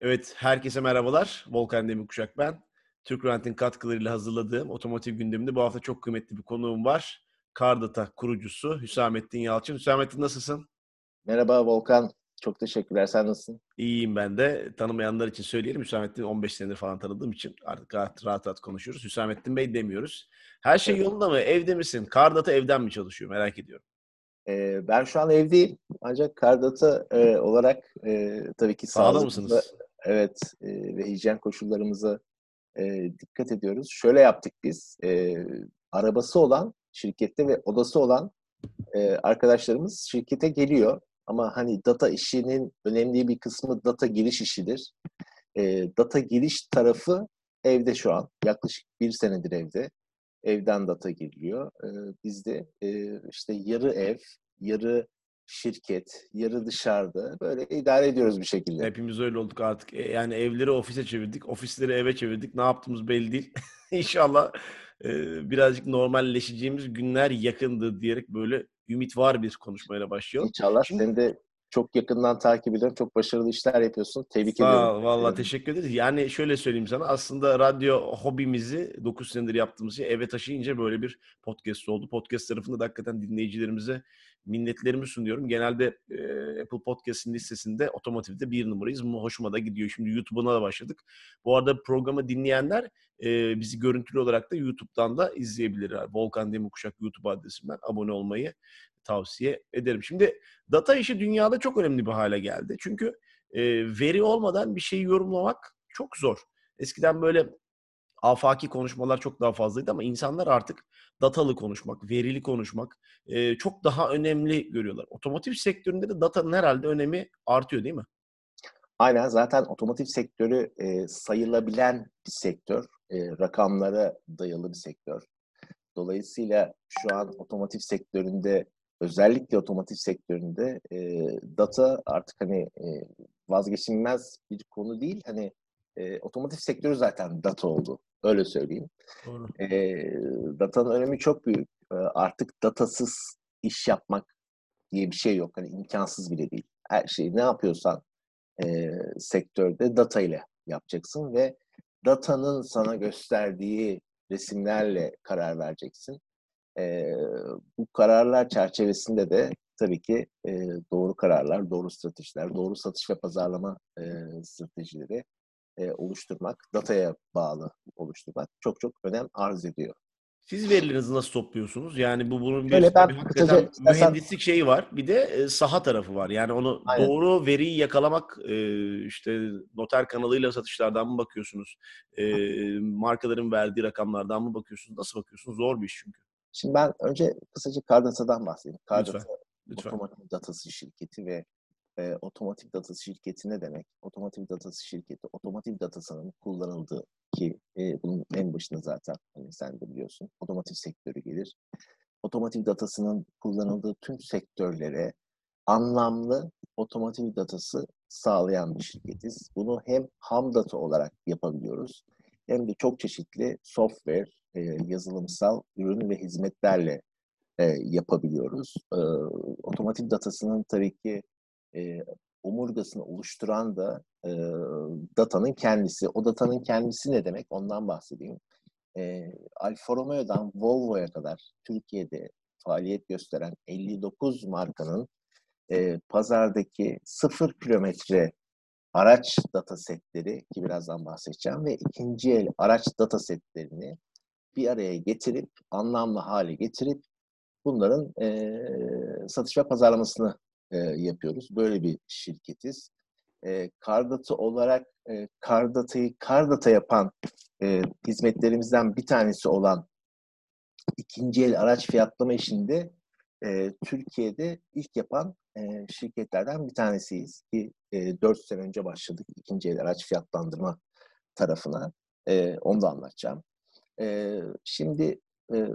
Evet, herkese merhabalar. Volkan Demirkuşak ben. Türk Rent'in katkılarıyla hazırladığım otomotiv gündeminde bu hafta çok kıymetli bir konuğum var. Cardata kurucusu Hüsamettin Yalçın. Hüsamettin nasılsın? Merhaba Volkan. Çok teşekkürler. Sen nasılsın? İyiyim ben de. Tanımayanlar için söyleyelim. Hüsamettin 15 senedir falan tanıdığım için artık rahat rahat, rahat konuşuyoruz. Hüsamettin Bey demiyoruz. Her şey yolunda mı? Evde misin? Cardata evden mi çalışıyor? Merak ediyorum. Ee, ben şu an evdeyim. Ancak Cardata e, olarak e, tabii ki sağda mısınız? Evet e, ve hijyen koşullarımıza e, dikkat ediyoruz. Şöyle yaptık biz. E, arabası olan şirkette ve odası olan e, arkadaşlarımız şirkete geliyor. Ama hani data işinin önemli bir kısmı data giriş işidir. E, data giriş tarafı evde şu an. Yaklaşık bir senedir evde. Evden data giriliyor. E, bizde e, işte yarı ev, yarı şirket, yarı dışarıda böyle idare ediyoruz bir şekilde. Hepimiz öyle olduk artık. E, yani evleri ofise çevirdik, ofisleri eve çevirdik. Ne yaptığımız belli değil. İnşallah e, birazcık normalleşeceğimiz günler yakındır diyerek böyle ümit var bir konuşmayla başlayalım. İnşallah Şimdi, sen de çok yakından takip ediyorum. Çok başarılı işler yapıyorsun. Tebrik Sağ ediyorum. Valla teşekkür ederiz. Yani şöyle söyleyeyim sana. Aslında radyo hobimizi 9 senedir yaptığımız şey eve taşıyınca böyle bir podcast oldu. Podcast tarafında da hakikaten dinleyicilerimize minnetlerimi sunuyorum. Genelde e, Apple Podcast'in listesinde otomotivde bir numarayız. Bu hoşuma da gidiyor. Şimdi YouTube'una da başladık. Bu arada programı dinleyenler e, bizi görüntülü olarak da YouTube'dan da izleyebilirler. Volkan Demirkuşak YouTube adresimden abone olmayı tavsiye ederim. Şimdi data işi dünyada çok önemli bir hale geldi. Çünkü e, veri olmadan bir şeyi yorumlamak çok zor. Eskiden böyle afaki konuşmalar çok daha fazlaydı ama insanlar artık datalı konuşmak, verili konuşmak e, çok daha önemli görüyorlar. Otomotiv sektöründe de datanın herhalde önemi artıyor değil mi? Aynen zaten otomotiv sektörü e, sayılabilen bir sektör. E, rakamlara dayalı bir sektör. Dolayısıyla şu an otomotiv sektöründe özellikle otomotiv sektöründe e, data artık hani e, vazgeçilmez bir konu değil. Hani e, otomotiv sektörü zaten data oldu. Öyle söyleyeyim. Doğru. E, datanın önemi çok büyük. E, artık datasız iş yapmak diye bir şey yok. Hani imkansız bile değil. Her şeyi ne yapıyorsan e, sektörde data ile yapacaksın ve datanın sana gösterdiği resimlerle karar vereceksin. E, bu kararlar çerçevesinde de tabii ki e, doğru kararlar, doğru stratejiler, doğru satış ve pazarlama e, stratejileri e, oluşturmak, dataya bağlı oluşturmak çok çok önem arz ediyor. Siz verilerinizi nasıl topluyorsunuz? Yani bu bunun bir, Öyle ben, bir hakikaten mühendislik şeyi var. Bir de e, saha tarafı var. Yani onu Aynen. doğru veriyi yakalamak e, işte noter kanalıyla satışlardan mı bakıyorsunuz? E, markaların verdiği rakamlardan mı bakıyorsunuz? Nasıl bakıyorsunuz? Zor bir iş çünkü. Şimdi ben önce kısaca Cardata'dan bahsedeyim. Cardata Lütfen. otomotiv datası şirketi ve e, otomotiv datası şirketi ne demek? Otomotiv datası şirketi, otomotiv datasının kullanıldığı ki e, bunun en başında zaten hani sen de biliyorsun otomotiv sektörü gelir. Otomotiv datasının kullanıldığı tüm sektörlere anlamlı otomotiv datası sağlayan bir şirketiz. Bunu hem ham data olarak yapabiliyoruz hem de çok çeşitli software, e, yazılımsal ürün ve hizmetlerle e, yapabiliyoruz. E, otomotiv datasının tabii ki e, omurgasını oluşturan da e, datanın kendisi. O datanın kendisi ne demek? Ondan bahsedeyim. E, Alfa Romeo'dan Volvo'ya kadar Türkiye'de faaliyet gösteren 59 markanın e, pazardaki sıfır kilometre araç datasetleri ki birazdan bahsedeceğim ve ikinci el araç datasetlerini bir araya getirip anlamlı hale getirip bunların e, satış ve pazarlamasını e, yapıyoruz. Böyle bir şirketiz. E, Kardatı olarak e, Kardata'yı Kardata yapan e, hizmetlerimizden bir tanesi olan ikinci el araç fiyatlama işinde e, Türkiye'de ilk yapan e, şirketlerden bir tanesiyiz. Ki e, 4 sene önce başladık ikinci el araç fiyatlandırma tarafına. E, onu da anlatacağım. E, şimdi e,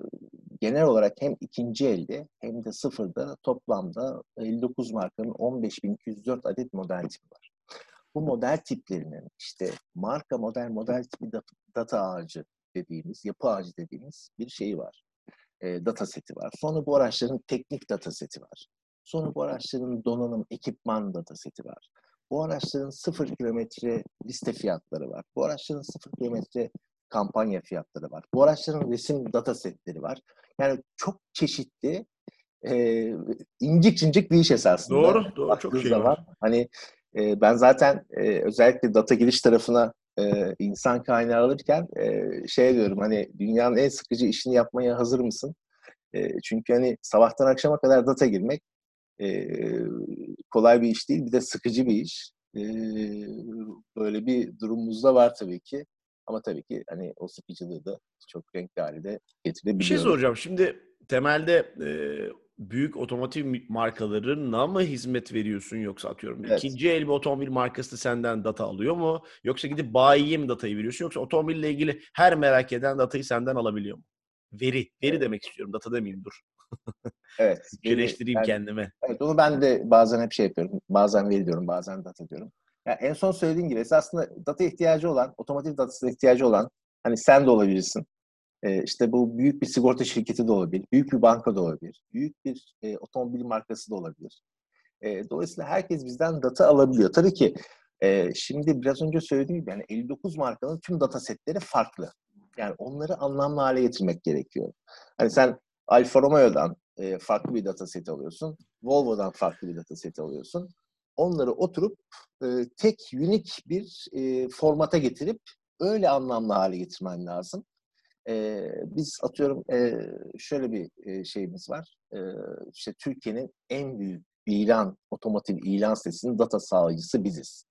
genel olarak hem ikinci elde hem de sıfırda toplamda 59 markanın 15.204 adet model tipi var. Bu model tiplerinin işte marka model model tipi data ağacı dediğimiz, yapı ağacı dediğimiz bir şeyi var. E, data seti var. Sonra bu araçların teknik data seti var. Sonra bu araçların donanım, ekipman data seti var. Bu araçların sıfır kilometre liste fiyatları var. Bu araçların sıfır kilometre kampanya fiyatları var. Bu araçların resim data setleri var. Yani çok çeşitli e, incik incik bir iş esasında. Doğru, doğru. Çok şey var. var. Hani e, ben zaten e, özellikle data giriş tarafına e, insan kaynağı alırken e, şey diyorum hani dünyanın en sıkıcı işini yapmaya hazır mısın? E, çünkü hani sabahtan akşama kadar data girmek e, kolay bir iş değil. Bir de sıkıcı bir iş. E, böyle bir durumumuz da var tabii ki. Ama tabii ki hani o sıkıcılığı da çok renkli halde getirebiliyor. Bir şey soracağım. Şimdi temelde e, büyük otomotiv markalarına mı hizmet veriyorsun yoksa atıyorum evet. ikinci el bir otomobil markası senden data alıyor mu? Yoksa gidip bayiye mi datayı veriyorsun yoksa otomobille ilgili her merak eden datayı senden alabiliyor mu? Veri, veri evet. demek istiyorum. Data demeyeyim dur. evet. Türkçeleştireyim yani, kendime. Evet onu ben de bazen hep şey yapıyorum. Bazen veri diyorum, bazen data diyorum. Yani en son söylediğim gibi aslında data ihtiyacı olan, otomotiv datasına ihtiyacı olan hani sen de olabilirsin. Ee, işte bu büyük bir sigorta şirketi de olabilir, büyük bir banka da olabilir, büyük bir e, otomobil markası da olabilir. E, dolayısıyla herkes bizden data alabiliyor. Tabii ki e, şimdi biraz önce söylediğim gibi yani 59 markanın tüm data setleri farklı. Yani onları anlamlı hale getirmek gerekiyor. Hani sen Alfa Romeo'dan e, farklı bir data seti alıyorsun, Volvo'dan farklı bir data seti alıyorsun. Onları oturup e, tek unik bir e, formata getirip öyle anlamlı hale getirmen lazım. E, biz atıyorum e, şöyle bir e, şeyimiz var. E, işte Türkiye'nin en büyük ilan, otomotiv ilan sitesinin data sağlayıcısı biziz.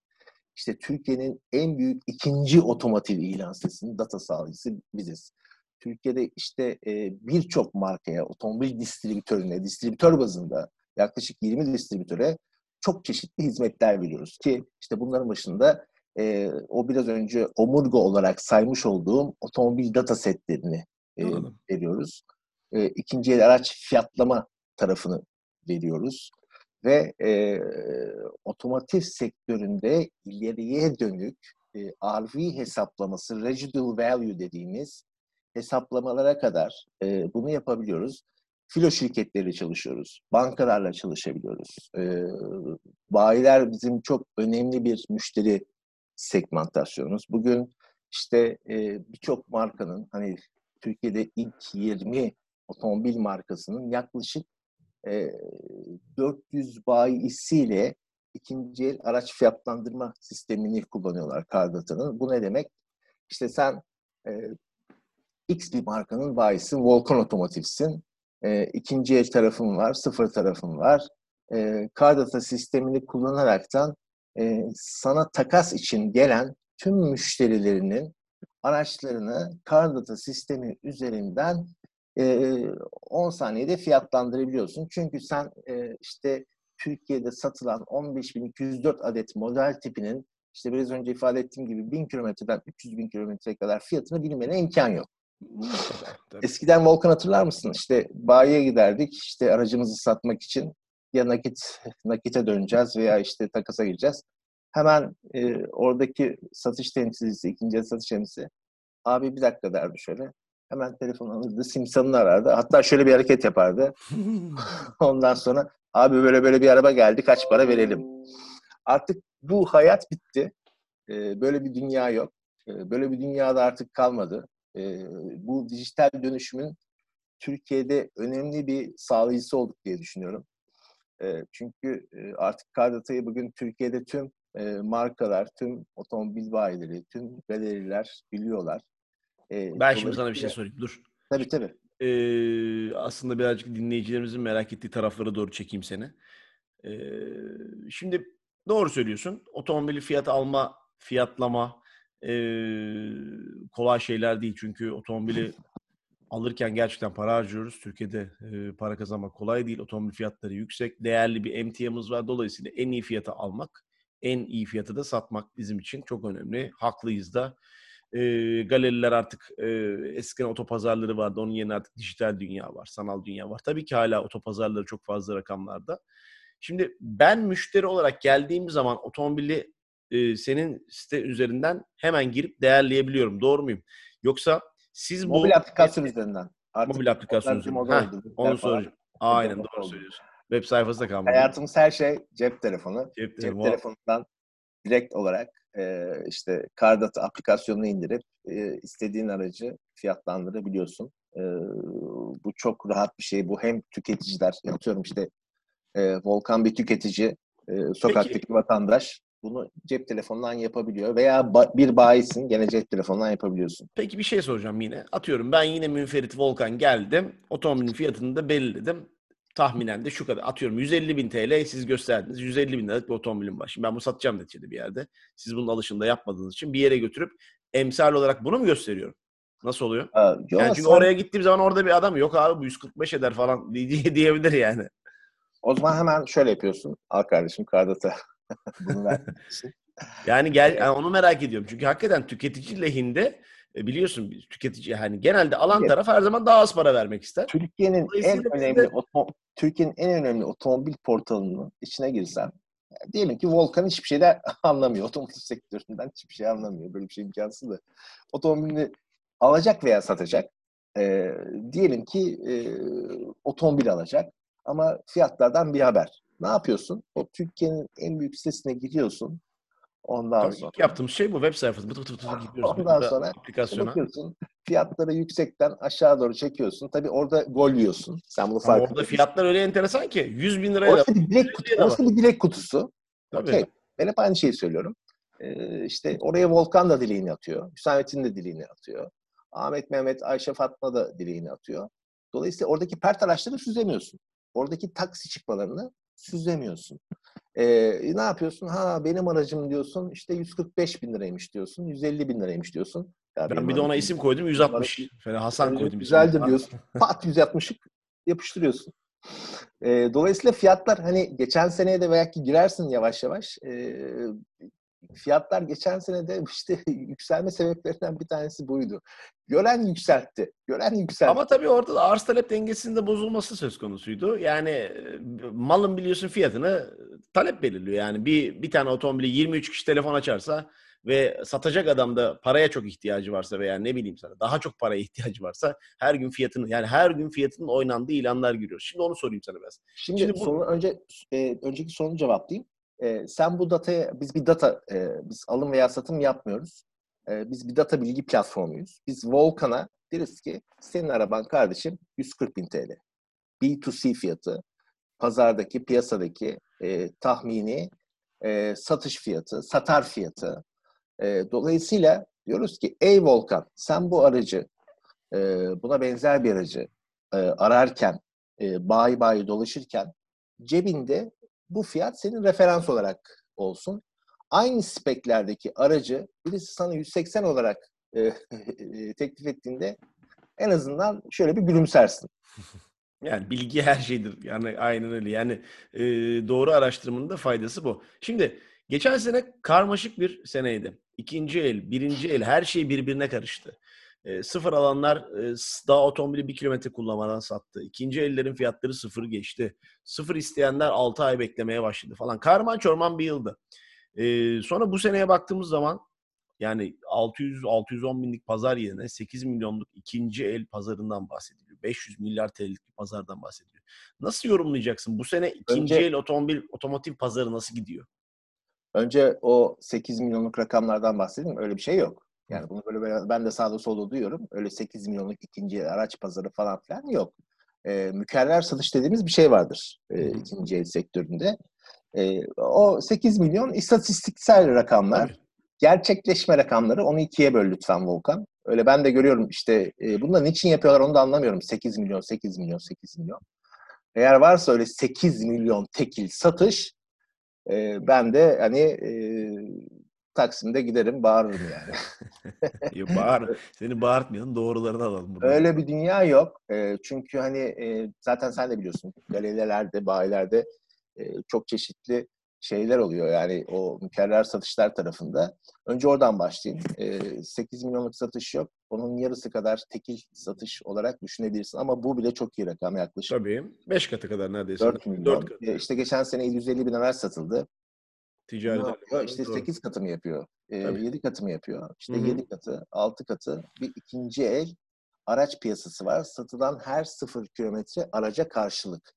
İşte Türkiye'nin en büyük ikinci otomotiv ilan sitesinin data sağlayıcısı biziz. Türkiye'de işte e, birçok markaya, otomobil distribütörüne, distribütör bazında yaklaşık 20 distribütöre çok çeşitli hizmetler veriyoruz ki işte bunların başında e, o biraz önce omurga olarak saymış olduğum otomobil data setlerini e, veriyoruz. E, ikinci el araç fiyatlama tarafını veriyoruz ve e, otomotiv sektöründe ileriye dönük e, RV hesaplaması, residual value dediğimiz hesaplamalara kadar e, bunu yapabiliyoruz. Filo şirketleriyle çalışıyoruz, bankalarla çalışabiliyoruz. E, bayiler bizim çok önemli bir müşteri segmentasyonumuz. Bugün işte e, birçok markanın hani Türkiye'de ilk 20 otomobil markasının yaklaşık e, 400 bayisiyle ikinci el araç fiyatlandırma sistemini kullanıyorlar Kardata'nın. Bu ne demek? İşte sen e, X bir markanın bayisi Volkan Otomotiv'sin. E, ikinci el tarafın var, sıfır tarafın var. E, Cardata sistemini kullanaraktan e, sana takas için gelen tüm müşterilerinin araçlarını Cardata sistemi üzerinden e, 10 saniyede fiyatlandırabiliyorsun. Çünkü sen e, işte Türkiye'de satılan 15.204 adet model tipinin işte biraz önce ifade ettiğim gibi 1000 kilometreden 300 bin kilometreye kadar fiyatını bilmene imkan yok. Eskiden Volkan hatırlar mısın? İşte bayiye giderdik işte aracımızı satmak için ya nakit nakite döneceğiz veya işte takasa gireceğiz. Hemen e, oradaki satış temsilcisi, ikinci satış temsilcisi abi bir dakika derdi şöyle. Hemen telefon alırdı, Simson'unu arardı. Hatta şöyle bir hareket yapardı. Ondan sonra abi böyle böyle bir araba geldi kaç para verelim. Artık bu hayat bitti. E, böyle bir dünya yok. E, böyle bir dünyada artık kalmadı. E, bu dijital dönüşümün Türkiye'de önemli bir sağlayıcısı olduk diye düşünüyorum. E, çünkü e, artık Kardata'yı bugün Türkiye'de tüm e, markalar, tüm otomobil bayileri, tüm galeriler biliyorlar. E, ben şimdi sana bir şey sorayım. Dur. Tabii tabii. Ee, aslında birazcık dinleyicilerimizin merak ettiği taraflara doğru çekeyim seni. Ee, şimdi doğru söylüyorsun. Otomobili fiyat alma, fiyatlama e, kolay şeyler değil. Çünkü otomobili alırken gerçekten para harcıyoruz. Türkiye'de para kazanmak kolay değil. Otomobil fiyatları yüksek. Değerli bir emtiamız var. Dolayısıyla en iyi fiyata almak, en iyi fiyatı da satmak bizim için çok önemli. Haklıyız da. E, galeriler artık e, eskiden otopazarları vardı. Onun yerine artık dijital dünya var, sanal dünya var. Tabii ki hala otopazarları çok fazla rakamlarda. Şimdi ben müşteri olarak geldiğim zaman otomobili e, senin site üzerinden hemen girip değerleyebiliyorum. Doğru muyum? Yoksa siz bu... Mobil aplikasyon üzerinden. Artık mobil aplikasyon üzerinden. Onu soracağım. Aynen doğru oldu. söylüyorsun. Web sayfası da kalmadı. Hayatımız her şey cep telefonu. Cep, telefonu. cep telefonundan direkt olarak e, işte Cardata aplikasyonunu indirip e, istediğin aracı fiyatlandırabiliyorsun. E, bu çok rahat bir şey. Bu hem tüketiciler, atıyorum işte e, Volkan bir tüketici, e, sokaktaki Peki. vatandaş bunu cep telefonundan yapabiliyor veya ba- bir bayisin gene cep telefonundan yapabiliyorsun. Peki bir şey soracağım yine. Atıyorum ben yine münferit Volkan geldim. Otomobilin fiyatını da belirledim. Tahminen de şu kadar. Atıyorum 150 bin TL siz gösterdiniz. 150 bin liralık bir otomobilim var. Şimdi ben bunu satacağım neticede bir yerde. Siz bunun alışında yapmadığınız için bir yere götürüp emsal olarak bunu mu gösteriyorum? Nasıl oluyor? Aa, yani çünkü sen... oraya gittiğim zaman orada bir adam yok abi bu 145 eder falan diye diyebilir yani. O zaman hemen şöyle yapıyorsun. Al kardeşim Kardata bunu ver. yani gel yani onu merak ediyorum. Çünkü hakikaten tüketici lehinde e, biliyorsun tüketici hani genelde alan evet. taraf her zaman daha az para vermek ister. Türkiye'nin en önemli de... Türkiye'nin en önemli otomobil portalının içine girsen diyelim ki Volkan hiçbir şeyden anlamıyor. Otomotiv sektöründen hiçbir şey anlamıyor. Böyle bir şey imkansız da. Otomobilini alacak veya satacak. E, diyelim ki e, otomobil alacak ama fiyatlardan bir haber. Ne yapıyorsun? O Türkiye'nin en büyük sitesine gidiyorsun. Ondan Tabii sonra. Ilk yaptığımız şey bu web sayfası. Bıt bıt bıt gidiyoruz. Ondan sonra aplikasyona. bakıyorsun. Fiyatları yüksekten aşağı doğru çekiyorsun. Tabii orada gol yiyorsun. Sen bunu fark Orada fiyatlar öyle enteresan ki. 100 bin liraya orası bir dilek, kutu, orası bir dilek kutusu. Tabii. Okay. Ben hep aynı şeyi söylüyorum. Ee, işte oraya Volkan da dileğini atıyor. Hüsamettin de dileğini atıyor. Ahmet, Mehmet, Ayşe, Fatma da dileğini atıyor. Dolayısıyla oradaki pert araçları süzemiyorsun. Oradaki taksi çıkmalarını süzemiyorsun. Ee, ne yapıyorsun? Ha benim aracım diyorsun işte 145 bin liraymış diyorsun. 150 bin liraymış diyorsun. Ya ben bir de ona isim koydum 160. Fena Hasan koydum. Güzeldir diyorsun. Pat 160'ı yapıştırıyorsun. E, dolayısıyla fiyatlar hani geçen seneye de belki girersin yavaş yavaş. E, fiyatlar geçen sene de işte yükselme sebeplerinden bir tanesi buydu. Gören yükseltti. Gören yükseltti. Ama tabii orada da arz talep dengesinde bozulması söz konusuydu. Yani malın biliyorsun fiyatını talep belirliyor. Yani bir bir tane otomobili 23 kişi telefon açarsa ve satacak adam da paraya çok ihtiyacı varsa veya ne bileyim sana daha çok paraya ihtiyacı varsa her gün fiyatını yani her gün fiyatının oynandığı ilanlar görüyoruz. Şimdi onu sorayım sana biraz. Şimdi, Şimdi bu... sonu önce e, önceki sorunu cevaplayayım. E, sen bu dataya, biz bir data, e, biz alım veya satım yapmıyoruz. E, biz bir data bilgi platformuyuz. Biz Volkan'a deriz ki senin araban kardeşim 140 bin TL. B2C fiyatı, pazardaki, piyasadaki e, tahmini e, satış fiyatı, satar fiyatı. E, dolayısıyla diyoruz ki ey Volkan sen bu aracı, e, buna benzer bir aracı e, ararken, e, bayi bayi dolaşırken cebinde bu fiyat senin referans olarak olsun. Aynı speklerdeki aracı birisi sana 180 olarak e, teklif ettiğinde en azından şöyle bir gülümsersin. Yani bilgi her şeydir. Yani aynen öyle. Yani e, doğru araştırmanın da faydası bu. Şimdi geçen sene karmaşık bir seneydi. İkinci el, birinci el her şey birbirine karıştı. E, sıfır alanlar e, daha otomobili bir kilometre kullanmadan sattı. İkinci ellerin fiyatları sıfır geçti. Sıfır isteyenler 6 ay beklemeye başladı falan. Karman çorman bir yıldı. E, sonra bu seneye baktığımız zaman yani 600-610 binlik pazar yerine 8 milyonluk ikinci el pazarından bahsediliyor. 500 milyar TL'lik bir pazardan bahsediliyor. Nasıl yorumlayacaksın? Bu sene ikinci Önce... el otomobil otomotiv pazarı nasıl gidiyor? Önce o 8 milyonluk rakamlardan bahsedeyim. Öyle bir şey yok. Yani bunu böyle, ben de sağda solda duyuyorum. Öyle 8 milyonluk ikinci araç pazarı falan filan yok. E, mükerrer satış dediğimiz bir şey vardır e, ikinci el sektöründe. E, o 8 milyon istatistiksel rakamlar. Tabii. Gerçekleşme rakamları onu ikiye böl lütfen Volkan. Öyle ben de görüyorum işte e, da niçin yapıyorlar onu da anlamıyorum. 8 milyon, 8 milyon, 8 milyon. Eğer varsa öyle 8 milyon tekil satış e, ben de hani e, Taksim'de giderim bağırırım yani. Yo, bağır. Seni bağırtmayalım doğrularını alalım. Burada. Öyle bir dünya yok. E, çünkü hani e, zaten sen de biliyorsun galerilerde, bayilerde e, çok çeşitli şeyler oluyor yani o mükerrer satışlar tarafında. Önce oradan başlayayım. E, 8 milyonluk satış yok. Onun yarısı kadar tekil satış olarak düşünebilirsin ama bu bile çok iyi rakam yaklaşık. Tabii. 5 katı kadar neredeyse. 4 milyon. 4 katı. E, işte geçen sene 750 bin araç satıldı. Ticaret. Yapıyor? İşte Doğru. 8 katı mı yapıyor? E, 7 katı mı yapıyor? İşte Hı-hı. 7 katı, 6 katı bir ikinci el araç piyasası var. Satılan her sıfır kilometre araca karşılık.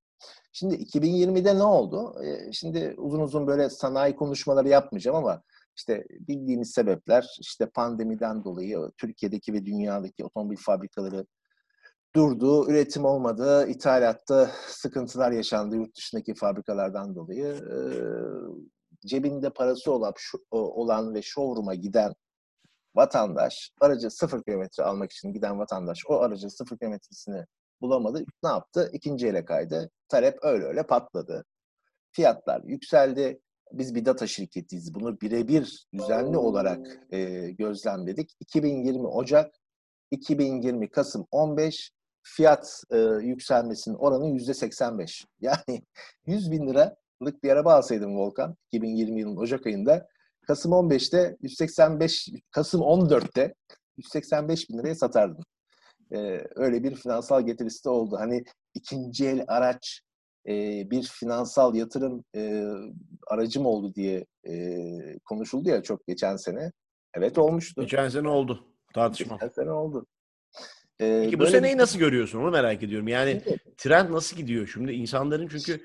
Şimdi 2020'de ne oldu? E, şimdi uzun uzun böyle sanayi konuşmaları yapmayacağım ama İşte bildiğimiz sebepler işte pandemiden dolayı Türkiye'deki ve dünyadaki otomobil fabrikaları durdu, üretim olmadı, ithalatta sıkıntılar yaşandı yurt dışındaki fabrikalardan dolayı. E, cebinde parası olan, olan ve showroom'a giden vatandaş, aracı sıfır kilometre almak için giden vatandaş o aracın sıfır kilometresini bulamadı. Ne yaptı? İkinci ele kaydı. Talep öyle öyle patladı. Fiyatlar yükseldi. Biz bir data şirketiyiz. Bunu birebir düzenli olarak e, gözlemledik. 2020 Ocak, 2020 Kasım 15 fiyat e, yükselmesinin oranı yüzde 85. Yani 100 bin liralık bir araba alsaydım Volkan 2020 yılının Ocak ayında Kasım 15'te 185, Kasım 14'te 185 bin liraya satardım. Ee, öyle bir finansal getirisi de oldu. Hani ikinci el araç e, bir finansal yatırım e, aracım oldu diye e, konuşuldu ya çok geçen sene. Evet olmuştu. Geçen sene oldu. Tartışma. Geçen sene oldu. Ee, Peki bu seneyi bir... nasıl görüyorsun? Onu merak ediyorum. Yani trend nasıl gidiyor? Şimdi insanların çünkü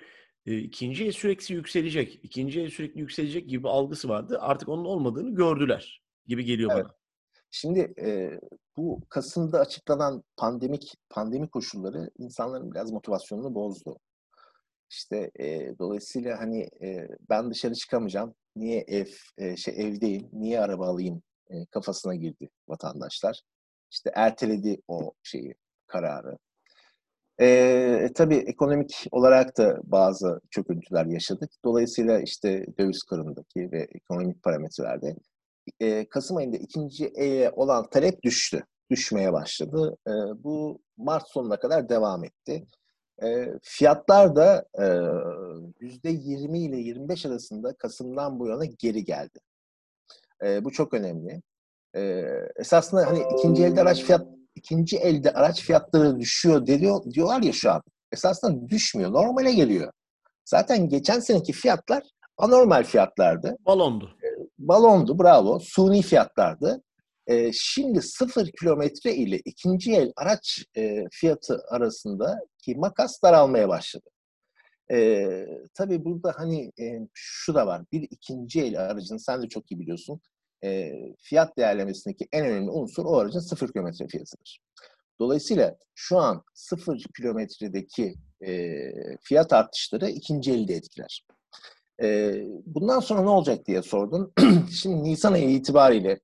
e, ikinci el sürekli yükselecek, ikinci el sürekli yükselecek gibi algısı vardı. Artık onun olmadığını gördüler gibi geliyor evet. bana. Şimdi e, bu Kasım'da açıklanan pandemik pandemi koşulları insanların biraz motivasyonunu bozdu. İşte e, dolayısıyla hani e, ben dışarı çıkamayacağım. Niye ev e, şey evdeyim? Niye araba alayım? E, kafasına girdi vatandaşlar. İşte erteledi o şeyi kararı. E, tabii ekonomik olarak da bazı çöküntüler yaşadık. Dolayısıyla işte döviz kurundaki ve ekonomik parametrelerde e, Kasım ayında ikinci eye olan talep düştü. Düşmeye başladı. E, bu Mart sonuna kadar devam etti. E, fiyatlar da yüzde 20 ile 25 arasında Kasım'dan bu yana geri geldi. E, bu çok önemli. E, esasında hani ikinci elde araç fiyat ikinci elde araç fiyatları düşüyor diyor, diyorlar ya şu an. Esasında düşmüyor. Normale geliyor. Zaten geçen seneki fiyatlar anormal fiyatlardı. Balondu. E, balondu bravo. Suni fiyatlardı. E, şimdi sıfır kilometre ile ikinci el araç e, fiyatı arasındaki makas daralmaya başladı. E, tabii burada hani e, şu da var. Bir ikinci el aracın sen de çok iyi biliyorsun e, fiyat değerlemesindeki en önemli unsur o aracın sıfır kilometre fiyatıdır. Dolayısıyla şu an sıfır kilometredeki e, fiyat artışları ikinci elde etkiler. E, bundan sonra ne olacak diye sordun. Şimdi Nisan ayı itibariyle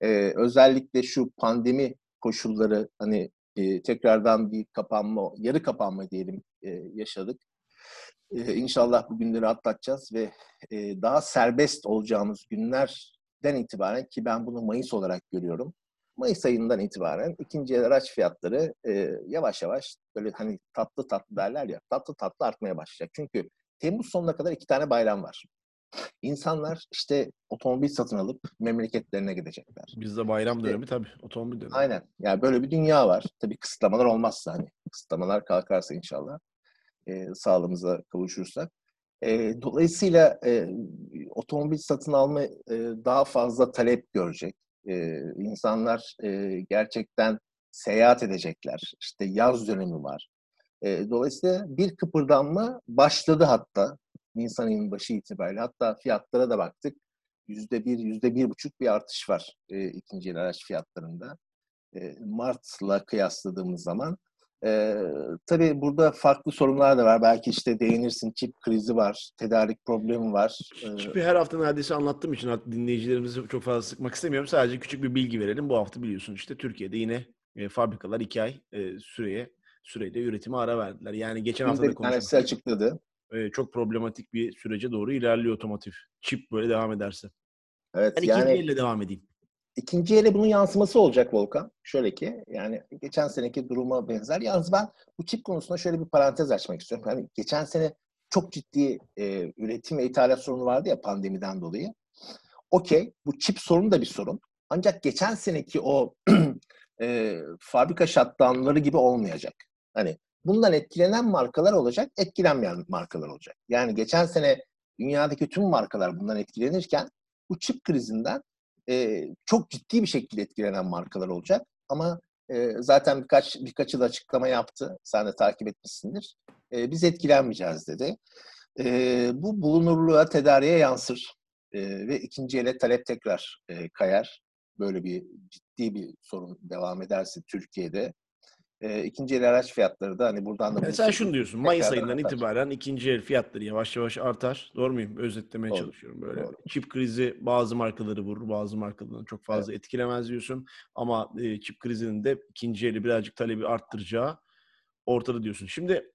e, özellikle şu pandemi koşulları hani e, tekrardan bir kapanma, yarı kapanma diyelim e, yaşadık. E, inşallah bu günleri atlatacağız ve e, daha serbest olacağımız günler den itibaren ki ben bunu Mayıs olarak görüyorum. Mayıs ayından itibaren ikinci el araç fiyatları e, yavaş yavaş böyle hani tatlı tatlı derler ya tatlı tatlı artmaya başlayacak. Çünkü Temmuz sonuna kadar iki tane bayram var. İnsanlar işte otomobil satın alıp memleketlerine gidecekler. Bizde bayram işte, dönemi tabii otomobil dönemi. Aynen. Yani böyle bir dünya var. Tabii kısıtlamalar olmazsa hani kısıtlamalar kalkarsa inşallah e, sağlığımıza kavuşursak. E, dolayısıyla e, otomobil satın alma e, daha fazla talep görecek. E, insanlar e, gerçekten seyahat edecekler. İşte yaz dönemi var. E, dolayısıyla bir kıpırdanma başladı hatta Nisan ayının başı itibariyle. Hatta fiyatlara da baktık. Yüzde bir, yüzde bir buçuk bir artış var e, ikinci el araç fiyatlarında. E, Mart'la kıyasladığımız zaman. Ee, tabii burada farklı sorunlar da var. Belki işte değinirsin çip krizi var, tedarik problemi var. Ee... Çipi her hafta neredeyse anlattığım için dinleyicilerimizi çok fazla sıkmak istemiyorum. Sadece küçük bir bilgi verelim. Bu hafta biliyorsun işte Türkiye'de yine e, fabrikalar iki ay e, süreye sürede üretime ara verdiler. Yani geçen hafta da konuştuk. açıkladı. E, çok problematik bir sürece doğru ilerliyor otomotiv. Çip böyle devam ederse. Evet, ben yani, elle devam edeyim. İkinci yere bunun yansıması olacak Volkan. Şöyle ki yani geçen seneki duruma benzer. Yalnız ben bu çip konusunda şöyle bir parantez açmak istiyorum. Yani geçen sene çok ciddi e, üretim ve ithalat sorunu vardı ya pandemiden dolayı. Okey bu çip sorunu da bir sorun. Ancak geçen seneki o e, fabrika shutdownları gibi olmayacak. Hani bundan etkilenen markalar olacak, etkilenmeyen markalar olacak. Yani geçen sene dünyadaki tüm markalar bundan etkilenirken bu çip krizinden e, çok ciddi bir şekilde etkilenen markalar olacak. Ama e, zaten birkaç birkaçı da açıklama yaptı. Sen de takip etmişsindir. E, biz etkilenmeyeceğiz dedi. E, bu bulunurluğa, tedariğe yansır. e, ve ikinci ele talep tekrar e, kayar. Böyle bir ciddi bir sorun devam ederse Türkiye'de e, ikinci el araç fiyatları da hani buradan da... Yani sen şunu diyorsun, Mayıs ayından artar. itibaren ikinci el fiyatları yavaş yavaş artar. Doğru muyum? Özetlemeye Doğru. çalışıyorum böyle. Doğru. Çip krizi bazı markaları vurur, bazı markaları çok fazla evet. etkilemez diyorsun. Ama e, çip krizinin de ikinci eli birazcık talebi arttıracağı ortada diyorsun. Şimdi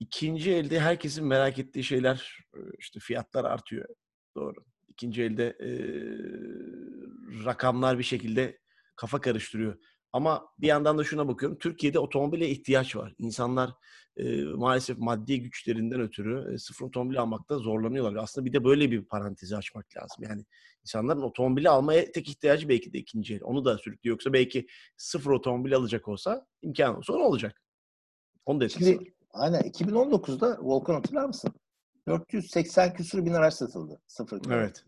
ikinci elde herkesin merak ettiği şeyler işte fiyatlar artıyor. Doğru. İkinci elde e, rakamlar bir şekilde kafa karıştırıyor. Ama bir yandan da şuna bakıyorum. Türkiye'de otomobile ihtiyaç var. İnsanlar e, maalesef maddi güçlerinden ötürü e, sıfır otomobil almakta zorlanıyorlar. Aslında bir de böyle bir parantezi açmak lazım. Yani insanların otomobili almaya tek ihtiyacı belki de ikinci el. Onu da sürüklüyor. Yoksa belki sıfır otomobil alacak olsa imkan olsa ne olacak? Onu da etkisi Şimdi. Aynen. 2019'da Volkan hatırlar mısın? 480 küsur bin araç satıldı. Sıfır evet.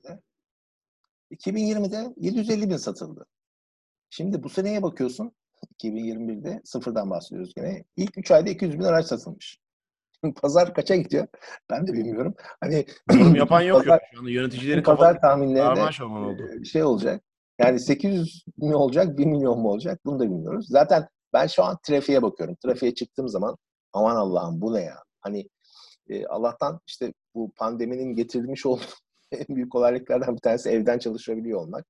2020'de 750 bin satıldı. Şimdi bu seneye bakıyorsun 2021'de sıfırdan bahsediyoruz gene. İlk 3 ayda 200 bin araç satılmış. Pazar kaça gidiyor? Ben de bilmiyorum. Hani Yorum yapan yok pazar, yok. Şu anda yöneticileri pazar tahminleri oldu. şey olacak. Yani 800 mi olacak, 1 milyon mu olacak? Bunu da bilmiyoruz. Zaten ben şu an trafiğe bakıyorum. Trafiğe çıktığım zaman aman Allah'ım bu ne ya? Hani e, Allah'tan işte bu pandeminin getirmiş olduğu en büyük kolaylıklardan bir tanesi evden çalışabiliyor olmak.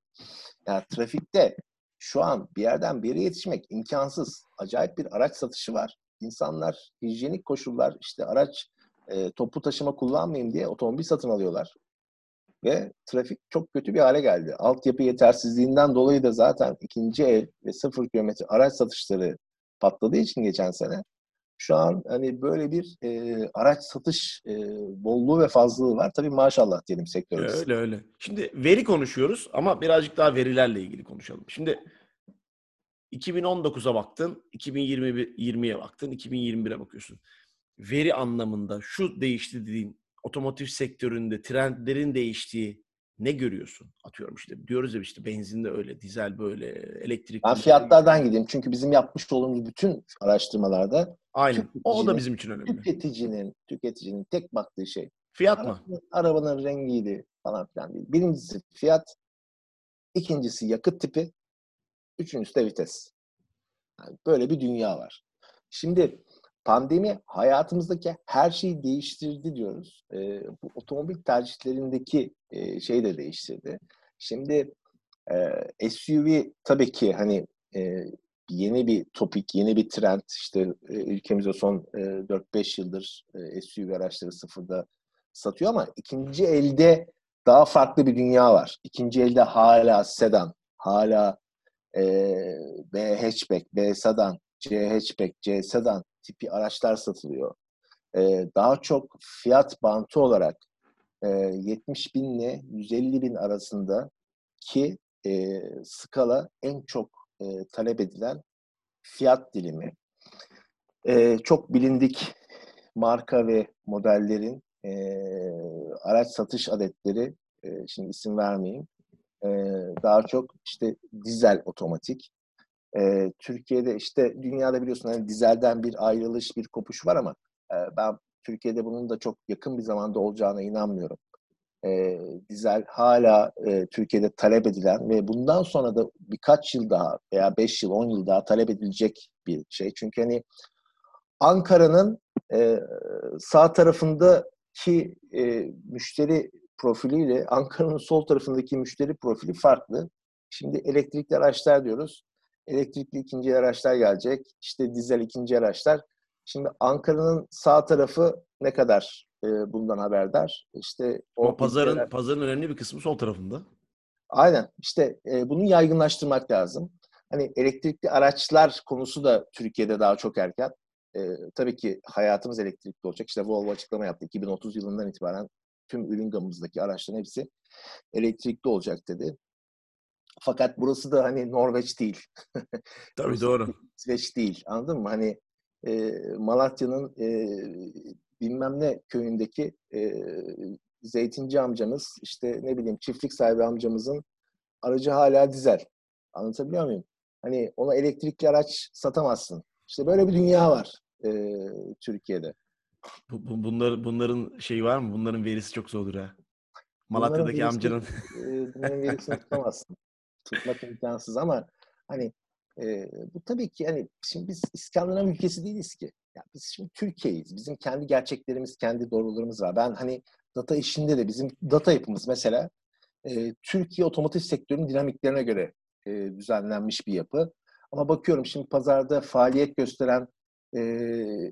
Yani trafikte şu an bir yerden bir yere yetişmek imkansız. Acayip bir araç satışı var. İnsanlar hijyenik koşullar işte araç e, toplu taşıma kullanmayayım diye otomobil satın alıyorlar. Ve trafik çok kötü bir hale geldi. Altyapı yetersizliğinden dolayı da zaten ikinci el ve sıfır kilometre araç satışları patladığı için geçen sene şu an hani böyle bir e, araç satış e, bolluğu ve fazlalığı var. Tabii maşallah diyelim sektörümüz. Öyle öyle. Şimdi veri konuşuyoruz ama birazcık daha verilerle ilgili konuşalım. Şimdi 2019'a baktın, 2020'ye baktın, 2021'e bakıyorsun. Veri anlamında şu değişti dediğin otomotiv sektöründe trendlerin değiştiği ne görüyorsun? Atıyorum işte diyoruz ya işte benzinde öyle, dizel böyle, elektrik. Ben fiyatlardan gideyim. Çünkü bizim yapmış olduğumuz bütün araştırmalarda Aynen. O da bizim için önemli. Tüketicinin, tüketicinin tek baktığı şey. Fiyat arabanın, mı? Arabanın rengiydi falan filan değil. Birincisi fiyat, ikincisi yakıt tipi, üçüncüsü de vites. Yani böyle bir dünya var. Şimdi pandemi hayatımızdaki her şeyi değiştirdi diyoruz. E, bu otomobil tercihlerindeki e, şey de değiştirdi. Şimdi e, SUV tabii ki hani e, yeni bir topik, yeni bir trend. İşte e, ülkemizde son e, 4-5 yıldır e, SUV araçları sıfırda satıyor ama ikinci elde daha farklı bir dünya var. İkinci elde hala sedan, hala e, B hatchback, B sedan, C hatchback, C sedan tipi araçlar satılıyor. E, daha çok fiyat bantı olarak e, 70 bin ile 150 bin arasında ki e, skala en çok e, talep edilen fiyat dilimi. E, çok bilindik marka ve modellerin e, araç satış adetleri, e, şimdi isim vermeyeyim, e, daha çok işte dizel otomatik. E, Türkiye'de işte dünyada biliyorsun hani dizelden bir ayrılış, bir kopuş var ama e, ben Türkiye'de bunun da çok yakın bir zamanda olacağına inanmıyorum. E, dizel hala e, Türkiye'de talep edilen ve bundan sonra da birkaç yıl daha veya 5 yıl, 10 yıl daha talep edilecek bir şey. Çünkü hani Ankara'nın e, sağ tarafındaki e, müşteri profiliyle Ankara'nın sol tarafındaki müşteri profili farklı. Şimdi elektrikli araçlar diyoruz. Elektrikli ikinci araçlar gelecek. İşte dizel ikinci araçlar. Şimdi Ankara'nın sağ tarafı ne kadar e, bundan haberdar? İşte o Ama pazarın ülkeler... pazarın önemli bir kısmı sol tarafında. Aynen. İşte e, bunu yaygınlaştırmak lazım. Hani elektrikli araçlar konusu da Türkiye'de daha çok erken. E, tabii ki hayatımız elektrikli olacak. İşte Volvo açıklama yaptı. 2030 yılından itibaren tüm ürün gamımızdaki araçların hepsi elektrikli olacak dedi. Fakat burası da hani Norveç değil. Tabii doğru. İsveç değil. Anladın mı? Hani e, Malatya'nın e, bilmem ne köyündeki e, zeytinci amcamız, işte ne bileyim çiftlik sahibi amcamızın aracı hala dizel. Anlatabiliyor muyum? Hani ona elektrikli araç satamazsın. İşte böyle bir dünya var e, Türkiye'de. Bu, bunlar, bunların şeyi var mı? Bunların verisi çok zordur ha. Malatya'daki amcanın. bunların verisini tutamazsın. Tutmak imkansız ama hani e, bu tabii ki hani şimdi biz İskandinav ülkesi değiliz ki. Ya biz şimdi Türkiye'yiz. Bizim kendi gerçeklerimiz, kendi doğrularımız var. Ben hani data işinde de bizim data yapımız mesela e, Türkiye otomotiv sektörünün dinamiklerine göre e, düzenlenmiş bir yapı. Ama bakıyorum şimdi pazarda faaliyet gösteren e,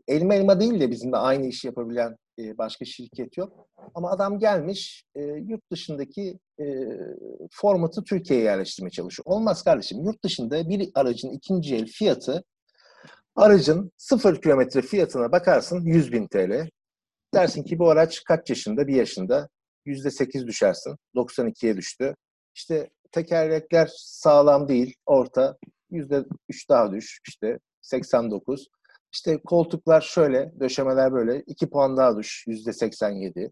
elma elma değil de bizimle aynı işi yapabilen e, başka şirket yok. Ama adam gelmiş e, yurt dışındaki e, formatı Türkiye'ye yerleştirmeye çalışıyor. Olmaz kardeşim. Yurt dışında bir aracın ikinci el fiyatı aracın sıfır kilometre fiyatına bakarsın 100 bin TL. Dersin ki bu araç kaç yaşında? Bir yaşında. Yüzde sekiz düşersin. 92'ye düştü. İşte tekerlekler sağlam değil. Orta. Yüzde üç daha düş. İşte 89. İşte koltuklar şöyle, döşemeler böyle. 2 puan daha düş. Yüzde 87.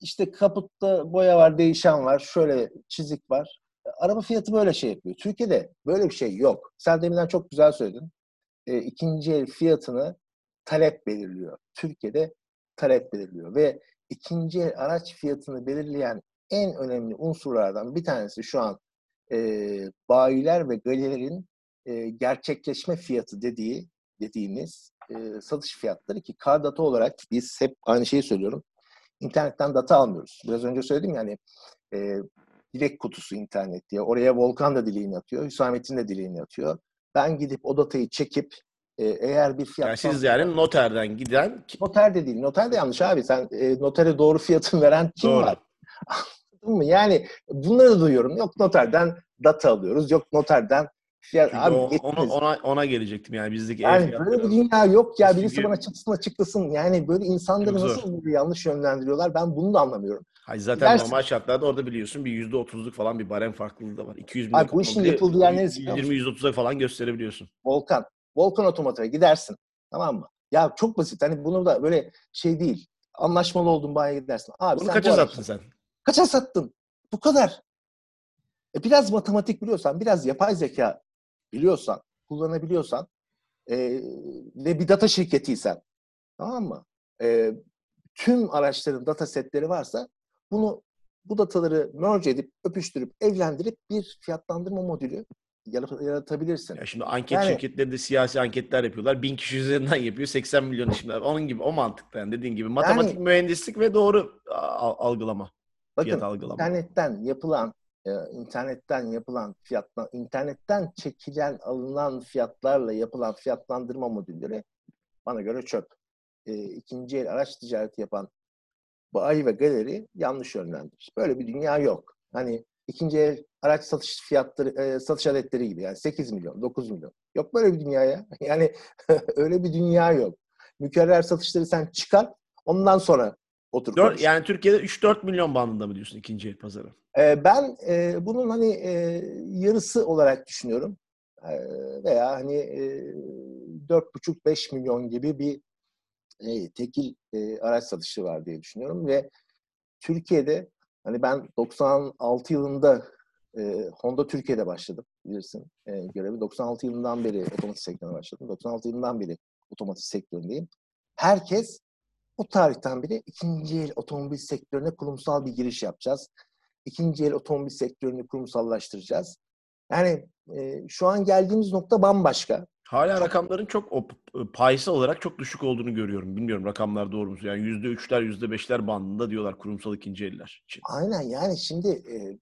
İşte kaputta boya var, değişen var. Şöyle çizik var. Araba fiyatı böyle şey yapıyor. Türkiye'de böyle bir şey yok. Sen deminden çok güzel söyledin. E, ikinci el fiyatını talep belirliyor. Türkiye'de talep belirliyor ve ikinci el araç fiyatını belirleyen en önemli unsurlardan bir tanesi şu an e, bayiler ve galerilerin e, gerçekleşme fiyatı dediği dediğimiz e, satış fiyatları ki kar data olarak biz hep aynı şeyi söylüyorum. İnternetten data almıyoruz. Biraz önce söyledim yani e, direkt kutusu internet diye. Oraya Volkan da dileğini atıyor. Hüsamettin de dileğini atıyor. Ben gidip o datayı çekip e, eğer bir fiyat... Yani siz yani noterden giden... Noter de değil. Noter de yanlış abi. Sen e, notere doğru fiyatı veren kim doğru. var? Anladın mı? Yani bunları duyuyorum. Yok noterden data alıyoruz. Yok noterden fiyat... abi, o, ona, ona, ona gelecektim yani bizdeki yani böyle bir dünya yok ya. Birisi bana çıksın açıklasın. Yani böyle insanları nasıl böyle yanlış yönlendiriyorlar ben bunu da anlamıyorum. Hayır zaten Dersin. normal şartlarda orada biliyorsun bir yüzde otuzluk falan bir barem farklılığı da var. 200 bin Abi bu işin yapıldığı yer neresi? 20-130'a falan gösterebiliyorsun. Volkan. Volkan Otomotiv'e gidersin. Tamam mı? Ya çok basit. Hani bunu da böyle şey değil. Anlaşmalı olduğun bayiye gidersin. Abi bunu sen kaça bu sattın sen? Kaça sattın? Bu kadar. E biraz matematik biliyorsan, biraz yapay zeka biliyorsan, kullanabiliyorsan e, ve bir data şirketiysen tamam mı? E, tüm araçların data setleri varsa bunu bu dataları merge edip, öpüştürüp, evlendirip bir fiyatlandırma modülü yaratabilirsin. Ya şimdi anket yani, şirketleri de siyasi anketler yapıyorlar. Bin kişi üzerinden yapıyor. 80 milyon şimdi. Onun gibi o mantıkta yani dediğin gibi. Matematik, yani, mühendislik ve doğru algılama. Bakın, algılama. internetten yapılan e, internetten yapılan fiyatla internetten çekilen alınan fiyatlarla yapılan fiyatlandırma modülleri bana göre çöp. E, ikinci el araç ticareti yapan bayi ve galeri yanlış yönlendirmiş. Böyle bir dünya yok. Hani ikinci el araç satış fiyatları, e, satış adetleri gibi yani 8 milyon, 9 milyon. Yok böyle bir dünya ya. Yani öyle bir dünya yok. Mükerrer satışları sen çıkar, ondan sonra otur 4, Yani Türkiye'de 3-4 milyon bandında mı diyorsun ikinci el pazarı? E, ben e, bunun hani e, yarısı olarak düşünüyorum. E, veya hani e, 4,5-5 milyon gibi bir e, tekil e, araç satışı var diye düşünüyorum ve Türkiye'de hani ben 96 yılında e, Honda Türkiye'de başladım bilirsin e, görevi. 96 yılından beri otomotiv sektörüne başladım. 96 yılından beri otomotiv sektöründeyim. Herkes o tarihten beri ikinci el otomobil sektörüne kurumsal bir giriş yapacağız. İkinci el otomobil sektörünü kurumsallaştıracağız. Yani e, şu an geldiğimiz nokta bambaşka. Hala rakamların çok o, payısı olarak çok düşük olduğunu görüyorum. Bilmiyorum rakamlar doğru mu? Yani yüzde üçler, yüzde beşler bandında diyorlar kurumsal ikinci eller için. Aynen yani şimdi e,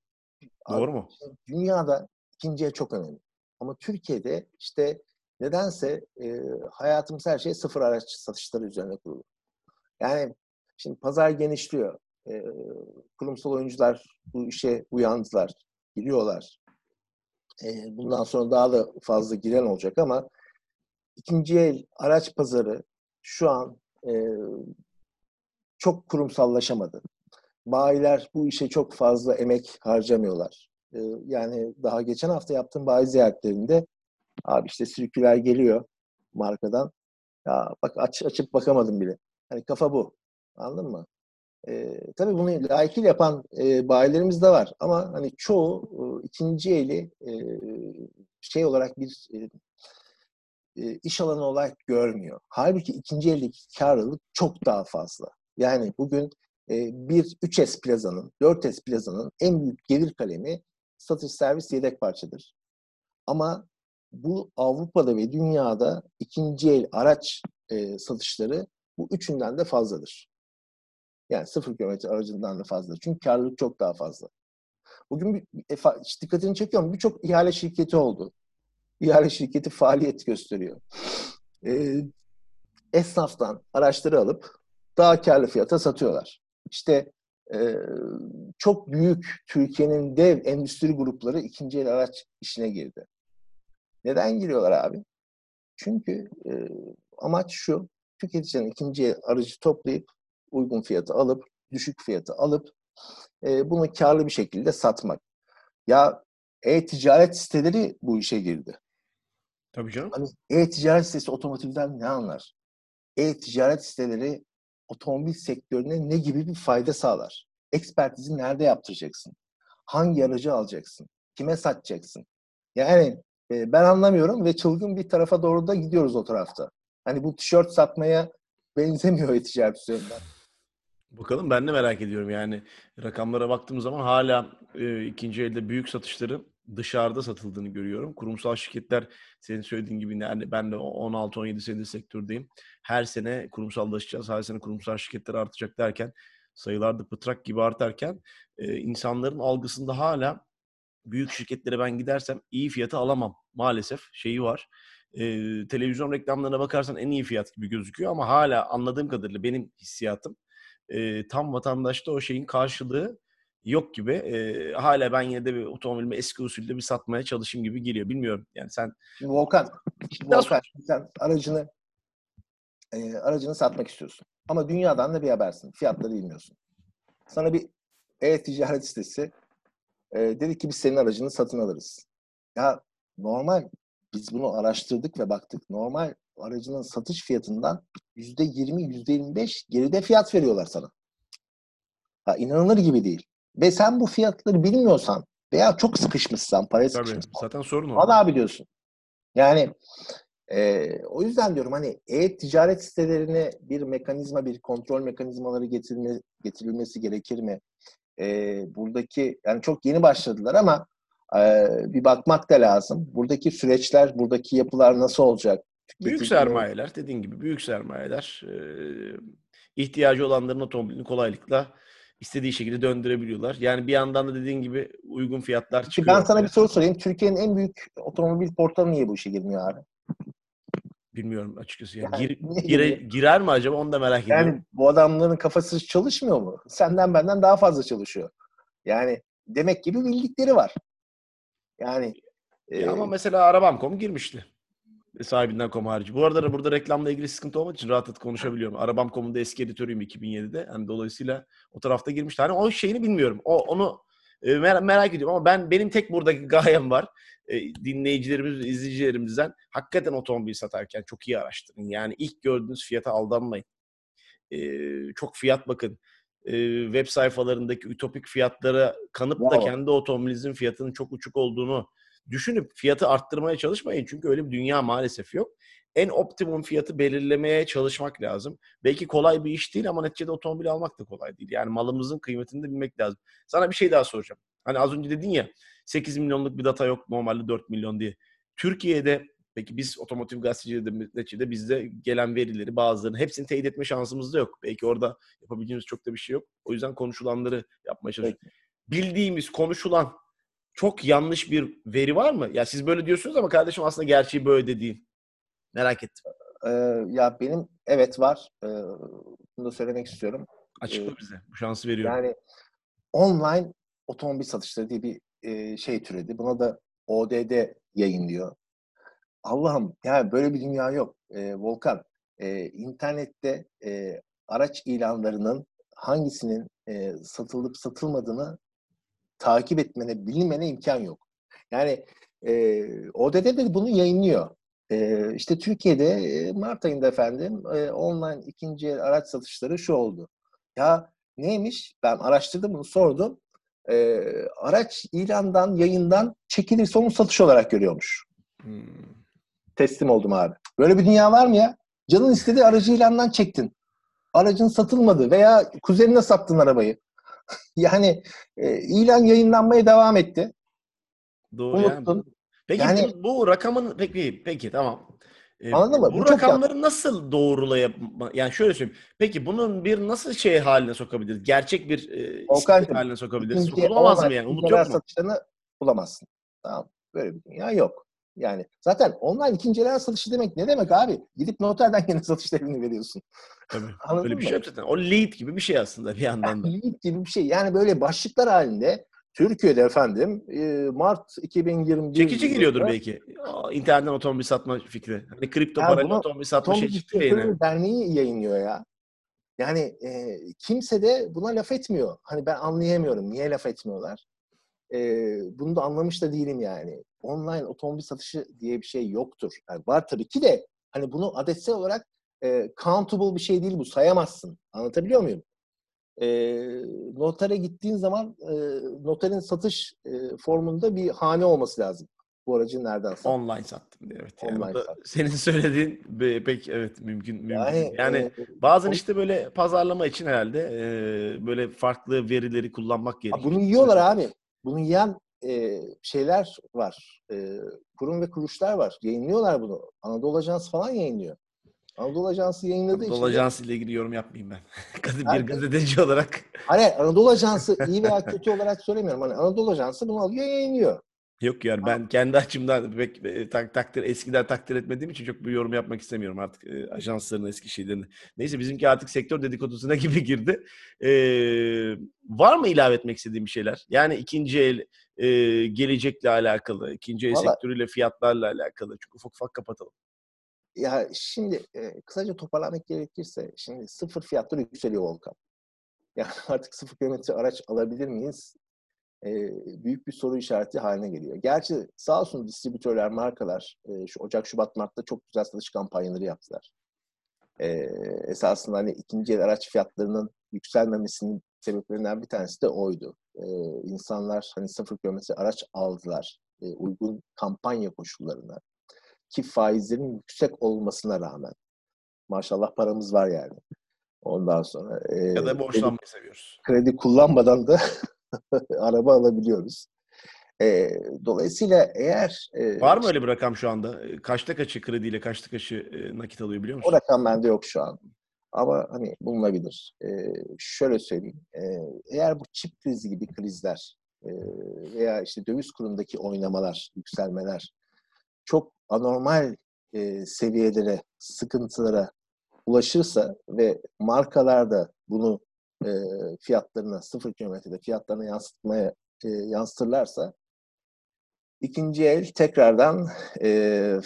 doğru mu? Dünyada ikinci el çok önemli. Ama Türkiye'de işte nedense e, hayatımız her şey sıfır araç satışları üzerine kurulu. Yani şimdi pazar genişliyor. E, kurumsal oyuncular bu işe uyandılar, giriyorlar. E, bundan sonra daha da fazla giren olacak ama ikinci el araç pazarı şu an e, çok kurumsallaşamadı. Bayiler bu işe çok fazla emek harcamıyorlar. E, yani daha geçen hafta yaptığım bayi ziyaretlerinde abi işte sirküler geliyor markadan. Ya bak aç, açıp bakamadım bile. Hani kafa bu. Anladın mı? E, tabii bunu layıkıyla yapan e, bayilerimiz de var. Ama hani çoğu e, ikinci eli e, şey olarak bir e, e, iş alanı olarak görmüyor. Halbuki ikinci eldeki karlılık çok daha fazla. Yani bugün e, bir 3S plazanın, 4S plazanın en büyük gelir kalemi satış servis yedek parçadır. Ama bu Avrupa'da ve dünyada ikinci el araç e, satışları bu üçünden de fazladır. Yani sıfır kilometre aracından da fazla. Çünkü karlılık çok daha fazla. Bugün bir, e, dikkatini çekiyorum. Birçok ihale şirketi oldu. İhale şirketi faaliyet gösteriyor. E, esnaftan araçları alıp daha karlı fiyata satıyorlar. İşte e, çok büyük Türkiye'nin dev endüstri grupları ikinci el araç işine girdi. Neden giriyorlar abi? Çünkü e, amaç şu, tüketicinin ikinci aracı toplayıp uygun fiyatı alıp, düşük fiyatı alıp e, bunu karlı bir şekilde satmak. Ya e-ticaret siteleri bu işe girdi. Tabii canım. Hani e-ticaret sitesi otomotivden ne anlar? E-ticaret siteleri otomobil sektörüne ne gibi bir fayda sağlar? Ekspertizi nerede yaptıracaksın? Hangi aracı alacaksın? Kime satacaksın? Yani e, ben anlamıyorum ve çılgın bir tarafa doğru da gidiyoruz o tarafta. Hani bu tişört satmaya benzemiyor e-ticaret üzerinden. Bakalım ben de merak ediyorum yani rakamlara baktığım zaman hala e, ikinci elde büyük satışların dışarıda satıldığını görüyorum. Kurumsal şirketler senin söylediğin gibi yani ben de 16-17 senedir sektördeyim. Her sene kurumsallaşacağız, her sene kurumsal şirketler artacak derken sayılar da pıtrak gibi artarken e, insanların algısında hala büyük şirketlere ben gidersem iyi fiyatı alamam maalesef şeyi var. E, televizyon reklamlarına bakarsan en iyi fiyat gibi gözüküyor ama hala anladığım kadarıyla benim hissiyatım e, tam vatandaşta o şeyin karşılığı yok gibi. E, hala ben yine de bir otomobilimi eski usulde bir satmaya çalışayım gibi geliyor. Bilmiyorum yani sen... Volkan, Volkan sen aracını e, aracını satmak istiyorsun. Ama dünyadan da bir habersin. Fiyatları bilmiyorsun. Sana bir e-ticaret sitesi e, dedi ki biz senin aracını satın alırız. Ya normal biz bunu araştırdık ve baktık. Normal aracının satış fiyatından yüzde yirmi, yüzde yirmi beş geride fiyat veriyorlar sana. Ha, inanılır gibi değil. Ve sen bu fiyatları bilmiyorsan veya çok sıkışmışsan, paraya sıkışmışsan. Zaten sorun o. Valla biliyorsun. Yani e, o yüzden diyorum hani e-ticaret sitelerine bir mekanizma, bir kontrol mekanizmaları getirme, getirilmesi gerekir mi? E, buradaki yani çok yeni başladılar ama bir bakmak da lazım. Buradaki süreçler, buradaki yapılar nasıl olacak? Büyük sermayeler dediğin gibi büyük sermayeler e, ihtiyacı olanların otomobilini kolaylıkla istediği şekilde döndürebiliyorlar. Yani bir yandan da dediğin gibi uygun fiyatlar çıkıyor. Ben sana bir soru sorayım. Türkiye'nin en büyük otomobil portalı niye bu işe girmiyor abi? Bilmiyorum açıkçası. Yani, yani gir, gire, girer mi acaba onu da merak ediyorum. Yani bu adamların kafası çalışmıyor mu? Senden benden daha fazla çalışıyor. Yani demek ki bir bildikleri var. Yani ya e, ama mesela Arabam.com girmişti sahibinden kom harici. Bu arada burada reklamla ilgili sıkıntı olmadığı için rahat konuşabiliyorum. Arabam.com'un da eski editörüyüm 2007'de. Yani dolayısıyla o tarafta girmişti. Hani o şeyini bilmiyorum. O onu e, mer- merak ediyorum ama ben benim tek buradaki gayem var. E, dinleyicilerimiz, izleyicilerimizden hakikaten otomobil satarken çok iyi araştırın. Yani ilk gördüğünüz fiyata aldanmayın. E, çok fiyat bakın. E, web sayfalarındaki ütopik fiyatlara kanıp da kendi otomobilinizin fiyatının çok uçuk olduğunu düşünüp fiyatı arttırmaya çalışmayın. Çünkü öyle bir dünya maalesef yok. En optimum fiyatı belirlemeye çalışmak lazım. Belki kolay bir iş değil ama neticede otomobil almak da kolay değil. Yani malımızın kıymetini de bilmek lazım. Sana bir şey daha soracağım. Hani az önce dedin ya 8 milyonluk bir data yok normalde 4 milyon diye. Türkiye'de peki biz otomotiv gazeteciliğinde bizde gelen verileri bazılarını hepsini teyit etme şansımız da yok. Belki orada yapabileceğimiz çok da bir şey yok. O yüzden konuşulanları yapmaya çalışıyoruz. Bildiğimiz, konuşulan çok yanlış bir veri var mı? Ya siz böyle diyorsunuz ama kardeşim aslında gerçeği böyle de değil. Merak ettim. Ee, ya benim evet var. Ee, bunu da söylemek istiyorum. Açıkla ee, bize. Bu şansı veriyorum. Yani online otomobil satışları diye bir e, şey türedi. Buna da ODD yayınlıyor. Allah'ım yani böyle bir dünya yok. Ee, Volkan, e, internette e, araç ilanlarının hangisinin e, satılıp satılmadığını takip etmene, bilmene imkan yok. Yani e, ODD de bunu yayınlıyor. E, işte Türkiye'de e, Mart ayında efendim e, online ikinci el araç satışları şu oldu. Ya neymiş? Ben araştırdım bunu sordum. E, araç ilandan, yayından çekilirse onu satış olarak görüyormuş. Hmm. Teslim oldum abi. Böyle bir dünya var mı ya? Canın istediği aracı ilandan çektin. aracın satılmadı veya kuzenine sattın arabayı. yani e, ilan yayınlanmaya devam etti. Doğru. Unuttun. Yani. Peki yani, bu, bu rakamın peki peki tamam. Ee, Anladın mı? Bu, bu rakamları nasıl doğrulayıp yani şöyle söyleyeyim. Peki bunun bir nasıl şey haline sokabiliriz? Gerçek bir e, haline sokabiliriz. Sokulamaz mı yani? Umut yok mu? satışlarını bulamazsın. Tamam. Böyle bir dünya yok. Yani zaten online ikinci el satışı demek ne demek abi? Gidip noterden yeni satış devrini veriyorsun. Tabii. Anladın Öyle bir şey zaten. O lead gibi bir şey aslında bir yandan da. lead gibi bir şey. Yani böyle başlıklar halinde Türkiye'de efendim Mart 2021 Çekici geliyordur belki. İnternetten otomobil satma fikri. Hani kripto yani parayla otomobil satma şey çıktı yine. Derneği yayınlıyor ya. Yani e, kimse de buna laf etmiyor. Hani ben anlayamıyorum. Niye laf etmiyorlar? E, bunu da anlamış da değilim yani. Online otomobil satışı diye bir şey yoktur. Yani var tabii ki de hani bunu adetsel olarak e, countable bir şey değil bu. Sayamazsın. Anlatabiliyor muyum? E, notere gittiğin zaman e, noterin satış e, formunda bir hane olması lazım. Bu aracı nereden sattın? Online sattım diye. Evet. Yani Online sattım. Senin söylediğin pek evet mümkün. mümkün. Yani, yani e, bazen o, işte böyle pazarlama için herhalde e, böyle farklı verileri kullanmak gerekiyor. Bunu yiyorlar abi. Bunu yiyen e, şeyler var. E, kurum ve kuruluşlar var. Yayınlıyorlar bunu. Anadolu Ajansı falan yayınlıyor. Anadolu Ajansı yayınladığı için... Anadolu Ajansı ile ilgili yorum yapmayayım ben. bir gazeteci olarak. Hani Anadolu Ajansı iyi veya kötü olarak söylemiyorum. Hani Anadolu Ajansı bunu alıyor yayınlıyor. Yok ya ben kendi açımdan pek e, tak, takdir eskiden takdir etmediğim için çok bir yorum yapmak istemiyorum artık e, ajansların eski şeylerini. Neyse bizimki artık sektör dedikodusuna gibi girdi. E, var mı ilave etmek istediğim bir şeyler? Yani ikinci el e, gelecekle alakalı, ikinci el Vallahi, sektörüyle fiyatlarla alakalı. Çok ufak ufak kapatalım. Ya şimdi e, kısaca toparlamak gerekirse şimdi sıfır fiyatları yükseliyor Volkan. Yani artık sıfır kilometre araç alabilir miyiz? E, büyük bir soru işareti haline geliyor. Gerçi sağ olsun distribütörler, markalar e, şu Ocak, Şubat, Mart'ta çok güzel satış kampanyaları yaptılar. E, esasında hani ikinci el araç fiyatlarının yükselmemesinin sebeplerinden bir tanesi de oydu. E, insanlar hani sıfır kilometre araç aldılar. E, uygun kampanya koşullarına ki faizlerin yüksek olmasına rağmen. Maşallah paramız var yani. Ondan sonra e, ya da borçlanmayı kredi, seviyoruz. Kredi kullanmadan da araba alabiliyoruz. E, dolayısıyla eğer... E, Var mı öyle bir rakam şu anda? Kaçta kaçı krediyle, kaçta kaçı e, nakit alıyor biliyor musun? O rakam bende yok şu an. Ama hani bulunabilir. E, şöyle söyleyeyim. E, eğer bu çip krizi gibi krizler e, veya işte döviz kurundaki oynamalar, yükselmeler çok anormal e, seviyelere, sıkıntılara ulaşırsa ve markalar da bunu e, fiyatlarına, sıfır kilometrede fiyatlarına yansıtmaya e, yansıtırlarsa ikinci el tekrardan e,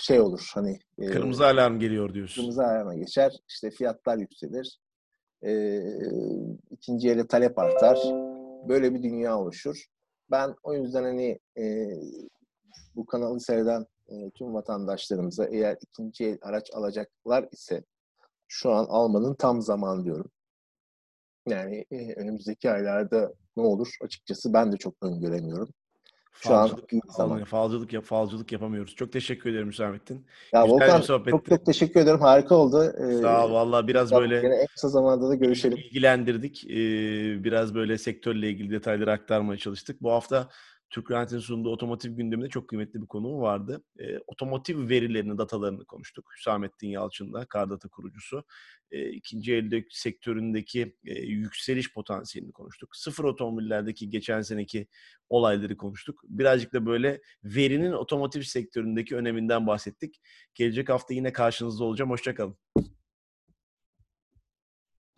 şey olur hani e, kırmızı alarm geliyor diyorsun. Kırmızı alarma geçer. İşte fiyatlar yükselir. E, ikinci ele talep artar. Böyle bir dünya oluşur. Ben o yüzden hani e, bu kanalı seyreden e, tüm vatandaşlarımıza eğer ikinci el araç alacaklar ise şu an almanın tam zamanı diyorum. Yani e, önümüzdeki aylarda ne olur açıkçası ben de çok öngöremiyorum. Şu falcılık, an zaman. Falcılık, yap, falcılık yapamıyoruz. Çok teşekkür ederim Hüsamettin. Ya Güzel Volkan çok çok teşekkür ederim. Harika oldu. Ee, Sağ ol. Valla biraz böyle en kısa zamanda da görüşelim. İlgilendirdik. Ee, biraz böyle sektörle ilgili detayları aktarmaya çalıştık. Bu hafta Türk Rent'in sunduğu otomotiv gündeminde çok kıymetli bir konu vardı. E, otomotiv verilerini, datalarını konuştuk. Hüsamettin Yalçın'la, Kardata kurucusu. E, ikinci elde sektöründeki e, yükseliş potansiyelini konuştuk. Sıfır otomobillerdeki geçen seneki olayları konuştuk. Birazcık da böyle verinin otomotiv sektöründeki öneminden bahsettik. Gelecek hafta yine karşınızda olacağım. Hoşçakalın.